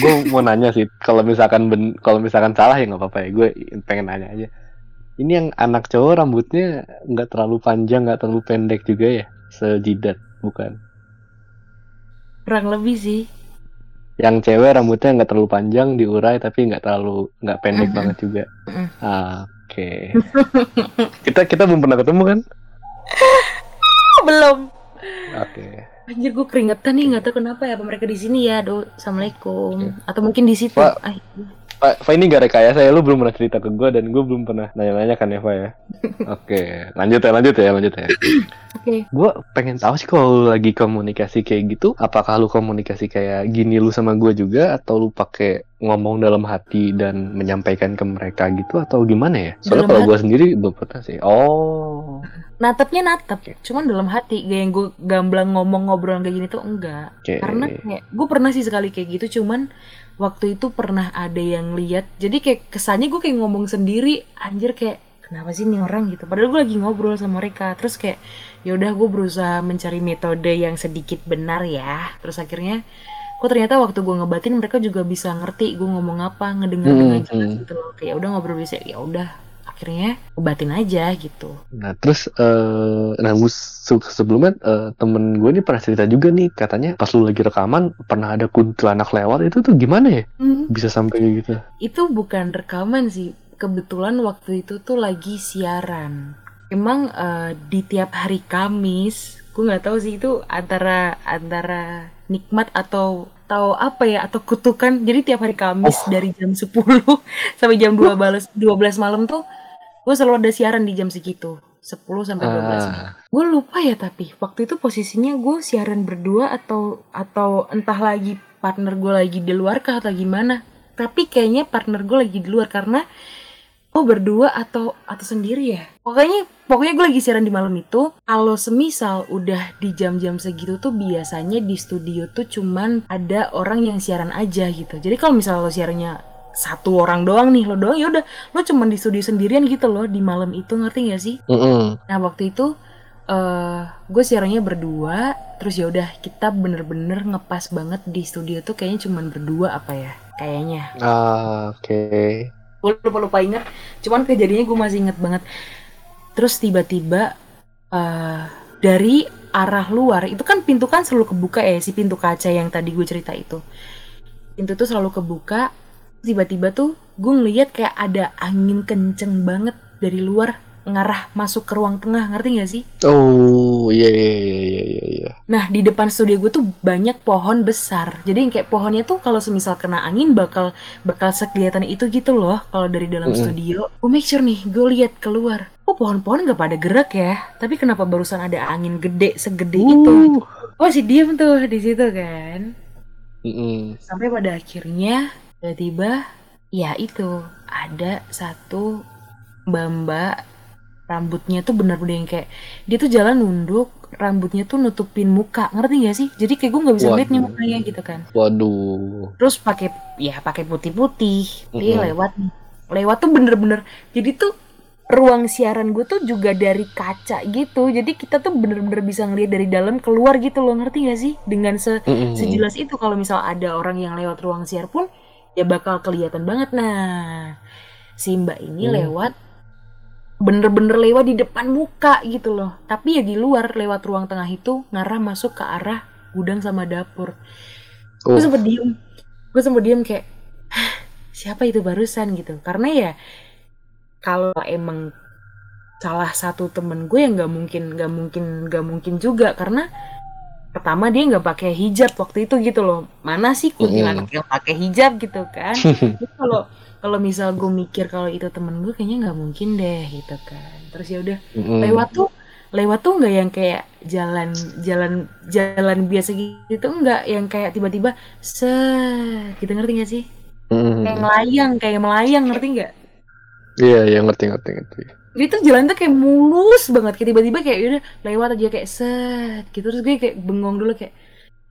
gue mau nanya sih, kalau misalkan ben, kalau misalkan salah ya nggak apa-apa ya. Gue pengen nanya aja. Ini yang anak cowok rambutnya nggak terlalu panjang, nggak terlalu pendek juga ya, sejidat, bukan? kurang lebih sih Yang cewek rambutnya nggak terlalu panjang, diurai tapi nggak terlalu nggak pendek banget juga. Ah, Oke. kita kita belum pernah ketemu kan? belum Oke. Anjir gue keringetan nih nggak tahu kenapa ya apa mereka di sini ya. Aduh, assalamualaikum. Atau mungkin di situ. Pak. Pak, ini gak rekayasa ya, lu belum pernah cerita ke gue dan gue belum pernah nanya-nanya kan ya, Pak ya. Oke, lanjut ya, lanjut ya, lanjut ya. Oke. Gue pengen tahu sih kalau lagi komunikasi kayak gitu, apakah lu komunikasi kayak gini lu sama gue juga, atau lu pakai ngomong dalam hati dan menyampaikan ke mereka gitu, atau gimana ya? Soalnya kalau gue sendiri belum pernah sih. Oh, Natapnya natap, cuman dalam hati. Gak yang gue gamblang ngomong ngobrol kayak gini tuh enggak. oke. Karena kayak gue pernah sih sekali kayak gitu, cuman waktu itu pernah ada yang lihat. Jadi kayak kesannya gue kayak ngomong sendiri, anjir kayak kenapa sih nih orang? Gitu. Padahal gue lagi ngobrol sama mereka. Terus kayak ya udah gue berusaha mencari metode yang sedikit benar ya. Terus akhirnya kok ternyata waktu gue ngebatin mereka juga bisa ngerti gue ngomong apa ngedenger dengan Hmm, jelas hmm. gitu loh. Kayak udah ngobrol bisa. Ya udah akhirnya ngebatin aja gitu. Nah terus eh nah gue se- sebelumnya eh, temen gue nih pernah cerita juga nih katanya pas lu lagi rekaman pernah ada kuntilanak lewat itu tuh gimana ya? Bisa sampai kayak gitu? itu bukan rekaman sih. Kebetulan waktu itu tuh lagi siaran. Emang eh, di tiap hari Kamis gue nggak tahu sih itu antara antara nikmat atau atau apa ya atau kutukan. Jadi tiap hari Kamis Oh. dari jam 10 sampai jam 12 12 malam tuh gue selalu ada siaran di jam segitu 10 sampai 12 Ah, gue lupa ya tapi waktu itu posisinya gue siaran berdua atau atau entah lagi partner gue lagi di luar kah atau gimana. Tapi kayaknya partner gue lagi di luar karena oh berdua atau atau sendiri ya. Pokoknya pokoknya gue lagi siaran di malam itu. Kalau semisal udah di jam-jam segitu tuh biasanya di studio tuh cuman ada orang yang siaran aja gitu. Jadi kalau misalnya lo siarannya satu orang doang nih lo doang ya udah lo cuman di studio sendirian gitu loh di malam itu ngerti gak sih mm-mm. Nah waktu itu eh gue siarannya berdua, terus ya udah kita bener-bener ngepas banget di studio tuh kayaknya cuman berdua apa ya, kayaknya. Ah, oke. Gue lupa lupa inget, cuman kejadiannya gue masih inget banget. Terus tiba-tiba eh dari arah luar itu kan pintu kan selalu kebuka ya si pintu kaca yang tadi gue cerita itu. Pintu tuh selalu kebuka, tiba-tiba tuh gue ngeliat kayak ada angin kenceng banget dari luar ngarah masuk ke ruang tengah ngerti gak sih? Oh, iya iya iya iya iya. iya. Nah di depan studio gue tuh banyak pohon besar. Jadi yang kayak pohonnya tuh kalau semisal kena angin bakal bakal sekelihatan itu gitu loh. Kalau dari dalam Mm-mm. studio, gue make sure nih gue lihat keluar. Oh pohon-pohon nggak pada gerak ya. Tapi kenapa barusan ada angin gede segede itu? Uh, Oh si diem tuh di situ kan. mm-mm. Sampai pada akhirnya tiba-tiba ya itu ada satu mbak-mbak rambutnya tuh bener-bener yang kayak dia tuh jalan nunduk rambutnya tuh nutupin muka ngerti gak sih jadi kayak gue nggak bisa lihat nih Waduh. mukanya gitu kan Waduh. terus pakai ya pakai putih-putih dia Mm-mm. lewat nih lewat tuh bener-bener jadi tuh ruang siaran gue tuh juga dari kaca gitu jadi kita tuh bener-bener bisa ngeliat dari dalam keluar gitu loh ngerti gak sih dengan se Mm-mm. sejelas itu kalau misal ada orang yang lewat ruang siar pun ya bakal kelihatan banget. Nah si mbak ini Hmm. lewat bener-bener lewat di depan muka gitu loh. Tapi ya di luar lewat ruang tengah itu ngarah masuk ke arah gudang sama dapur. Oh, gue sempet diem. Gue sempet diem kayak "Hah, siapa itu barusan? gitu. Karena ya kalau emang salah satu temen gue yang nggak mungkin nggak mungkin nggak mungkin juga. Karena pertama dia nggak pakai hijab waktu itu gitu loh. Mana sih kuntilanak yang pakai hijab gitu kan? Kalau kalau misal gue mikir kalau itu temen gue kayaknya nggak mungkin deh gitu kan. Terus ya udah lewat tuh lewat tuh nggak yang kayak jalan jalan jalan biasa gitu enggak yang kayak tiba-tiba se gitu ngerti gak sih? Mm-mm. kayak melayang kayak melayang ngerti nggak? Iya iya ngerti ngerti ngerti. Tuh jalan tuh kayak mulus banget kayak tiba-tiba kayak udah lewat aja kayak set gitu. Terus gue kayak bengong dulu kayak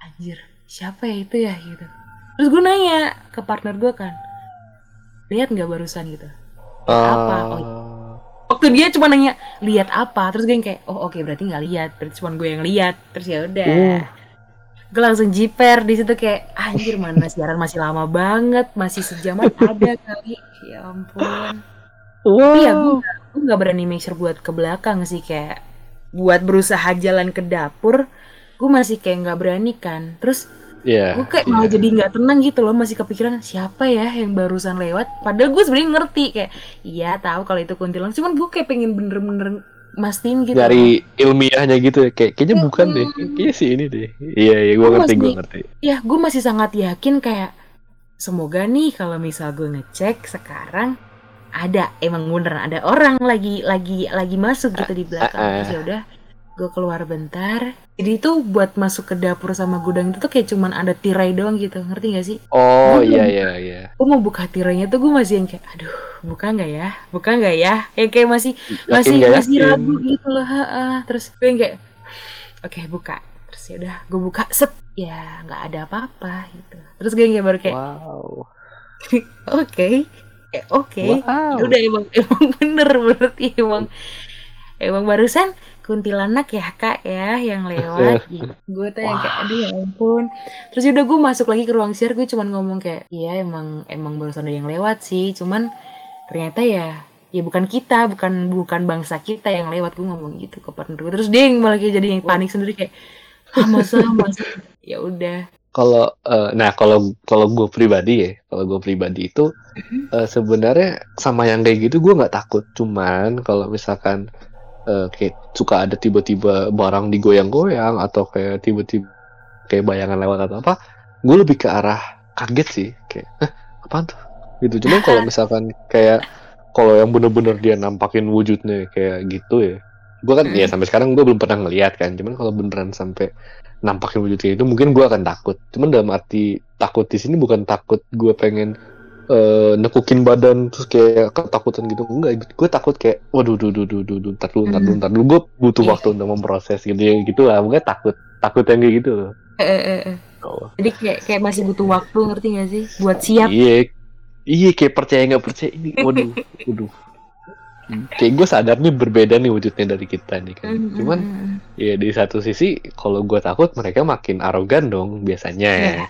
anjir siapa ya itu ya? Gitu. Terus gue nanya ke partner gue kan lihat nggak barusan? Gitu. Apa? Oh, Ah, waktu dia cuma nanya lihat apa? Terus gue yang kayak oh oke berarti nggak lihat. Berarti cuma gue yang lihat. Terus ya udah. Uh. gue langsung jiper di situ kayak anjir mana siaran? Masih lama banget masih sejaman ada kali. Ya ampun. Tapi ya gue gue nggak berani make sure buat ke belakang sih kayak buat berusaha jalan ke dapur gue masih kayak nggak berani kan terus Iya. gue kayak malah jadi nggak tenang gitu loh masih kepikiran siapa ya yang barusan lewat padahal gue sebenarnya ngerti kayak iya tahu kalau itu kuntilanak cuman gue kayak pengen bener-bener mastiin gitu Dari ilmiahnya gitu ya, kayak kayaknya bukan deh. Kayaknya sih ini deh. Iya iya gue ngerti gue ngerti. ya gue masih sangat yakin kayak semoga nih kalau misal gue ngecek sekarang ada emang bener ada orang lagi lagi lagi masuk gitu di belakang. ah, ah. terus ya udah gue keluar bentar. Jadi itu buat masuk ke dapur sama gudang itu tuh kayak cuman ada tirai doang gitu ngerti gak sih? Oh iya belum- iya iya. gue mau buka tirainya tuh gue masih yang kayak aduh buka nggak ya? Buka nggak ya? Yang kayak masih Yakin masih nggak masih ragu gitu loh ha, ha. terus gue yang kayak oke buka. Terus ya udah gue buka set. Ya nggak ada apa-apa gitu. Terus gue yang kayak baru kayak Wow. oke Kayak, Oke, Wow. Ya udah emang emang bener berarti emang emang barusan kuntilanak ya kak ya yang lewat gitu. Gue tuh yang kayak aduh ya ampun. Terus ya udah gue masuk lagi ke ruang siar gue cuman ngomong kayak iya emang emang barusan ada yang lewat sih. Cuman ternyata ya ya bukan kita bukan bukan bangsa kita yang lewat gue ngomong gitu ke partner gue terus dia yang malah kayak jadi yang panik sendiri kayak ah masa masa ya udah Kalau eh, nah kalau kalau gue pribadi ya, kalau gue pribadi itu eh, sebenarnya sama yang kayak gitu gue nggak takut. Cuman kalau misalkan eh, kayak suka ada tiba-tiba barang digoyang-goyang atau kayak tiba-tiba kayak bayangan lewat atau apa, gue lebih ke arah kaget sih. Kayak, Hah, apaan tuh? Gitu. Cuman kalau misalkan kayak kalau yang bener-bener dia nampakin wujudnya kayak gitu ya, gue kan ya sampai sekarang gue belum pernah ngeliat kan. Cuman kalau beneran sampai nampakin wujudnya itu mungkin gue akan takut. Cuman dalam arti takut di sini bukan takut gue pengen eh, nekukin badan terus kayak ketakutan gitu. Enggak gue takut kayak waduh duh duh duh duh duh ntar dulu ntar dulu ntar dulu. Gue butuh Iya. waktu untuk memproses gitu ya gitu lah gue takut takut yang kayak gitu. Loh Eh, eh, eh, eh. Oh. jadi kayak kayak masih butuh waktu ngerti gak sih? Buat siap. Iya. Iya kayak percaya nggak percaya. Ini waduh waduh kayak gue sadar nih berbeda nih wujudnya dari kita nih kan. Mm, mm, cuman mm, mm. ya di satu sisi kalau gue takut mereka makin arogan dong biasanya. Iya.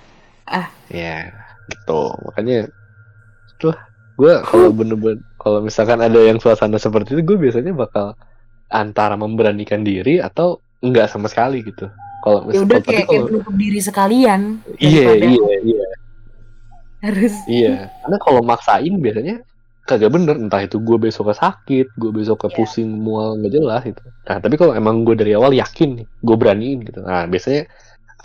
Ah. ya gitu. Makanya tuh gue kalau bener-bener kalau misalkan ada yang suasana seperti itu gue biasanya bakal antara memberanikan diri atau enggak sama sekali gitu. Kalau ya mis- udah tapi kayak, kayak menutup diri sekalian iya iya iya. harus. Iya karena kalau maksain biasanya kagak bener entah itu gue besok sakit gue besok Iya. pusing mual nggak jelas gitu. Nah tapi kalau emang gue dari awal yakin nih gue beraniin gitu nah biasanya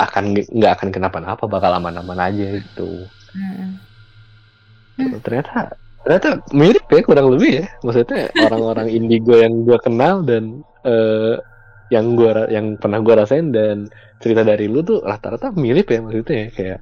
akan nggak akan kenapa-napa bakal aman-aman aja gitu. Mm, ternyata ternyata mirip ya kurang lebih ya. Maksudnya orang-orang indigo yang gue kenal dan eh, yang gua yang pernah gue rasain dan cerita dari lu tuh rata-rata mirip ya maksudnya. Ya kayak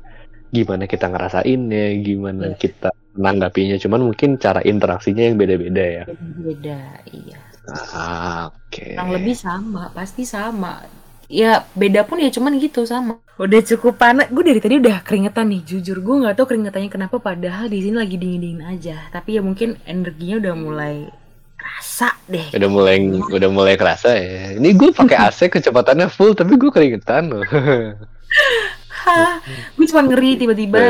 gimana kita ngerasainnya gimana Iya. kita menanggapinya. Cuman mungkin cara interaksinya yang beda-beda ya. Beda iya. Ah, oke. Kurang lebih sama pasti sama. Ya beda pun ya cuman gitu sama. Udah cukup panas. Gue dari tadi udah keringetan nih jujur. Gue nggak tahu keringetannya kenapa padahal di sini lagi dingin dingin aja. Tapi ya mungkin energinya udah mulai rasa deh. Udah mulai udah mulai kerasa ya. Ini gue pakai AC kecepatannya full tapi gue keringetan loh. Hah, gue cuma ngeri tiba-tiba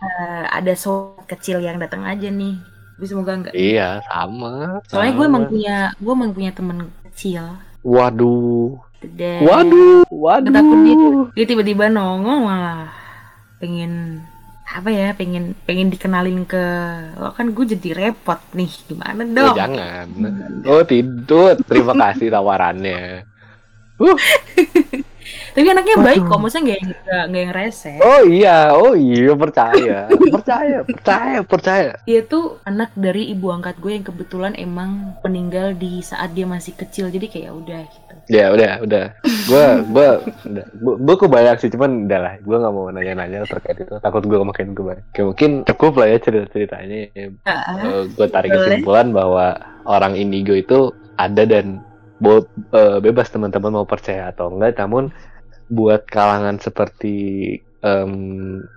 Eh, eh, ada sobat kecil yang datang aja nih gue semoga enggak iya sama soalnya gue emang punya gue emang punya temen kecil Waduh, dan waduh, waduh. takut dia dia tiba-tiba nongol malah pengen apa ya pengen pengen dikenalin ke lo kan gue jadi repot nih gimana Oh, dong jangan. Oh tidur. Terima kasih tawarannya. Uh, tapi anaknya baik Waduh. kok maksudnya nggak yang nggak nggak yang rese oh iya, oh iya percaya, percaya, percaya, percaya. dia tuh anak dari ibu angkat gue yang kebetulan emang meninggal di saat dia masih kecil jadi kayak udah gitu Ya udah, udah. Gua, gua, udah. Gua, gua kebayang sih, cuman udah lah. Gua nggak mau nanya-nanya terkait itu. Takut gua makin kebayang. Oke, mungkin cukup lah ya cerita-ceritanya. Ah, gue tarik kesimpulan bahwa orang indigo itu ada dan bo- eh, bebas teman-teman mau percaya atau enggak namun buat kalangan seperti em,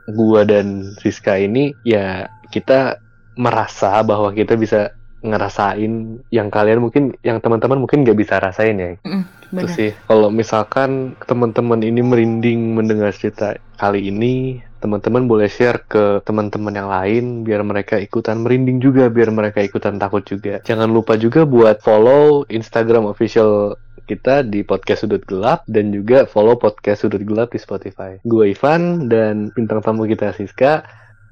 gua dan Rizka ini ya kita merasa bahwa kita bisa ngerasain yang kalian mungkin yang teman-teman mungkin nggak bisa rasain ya. Itu benar. sih. Kalau misalkan teman-teman ini merinding mendengar cerita kali ini teman-teman boleh share ke teman-teman yang lain biar mereka ikutan merinding juga biar mereka ikutan takut juga. Jangan lupa juga buat follow Instagram official kita di podcast sudut gelap dan juga follow podcast sudut gelap di Spotify. Gue Ivan dan bintang tamu kita Siska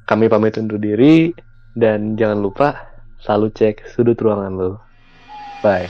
kami pamit undur diri dan jangan lupa selalu cek sudut ruangan lo bye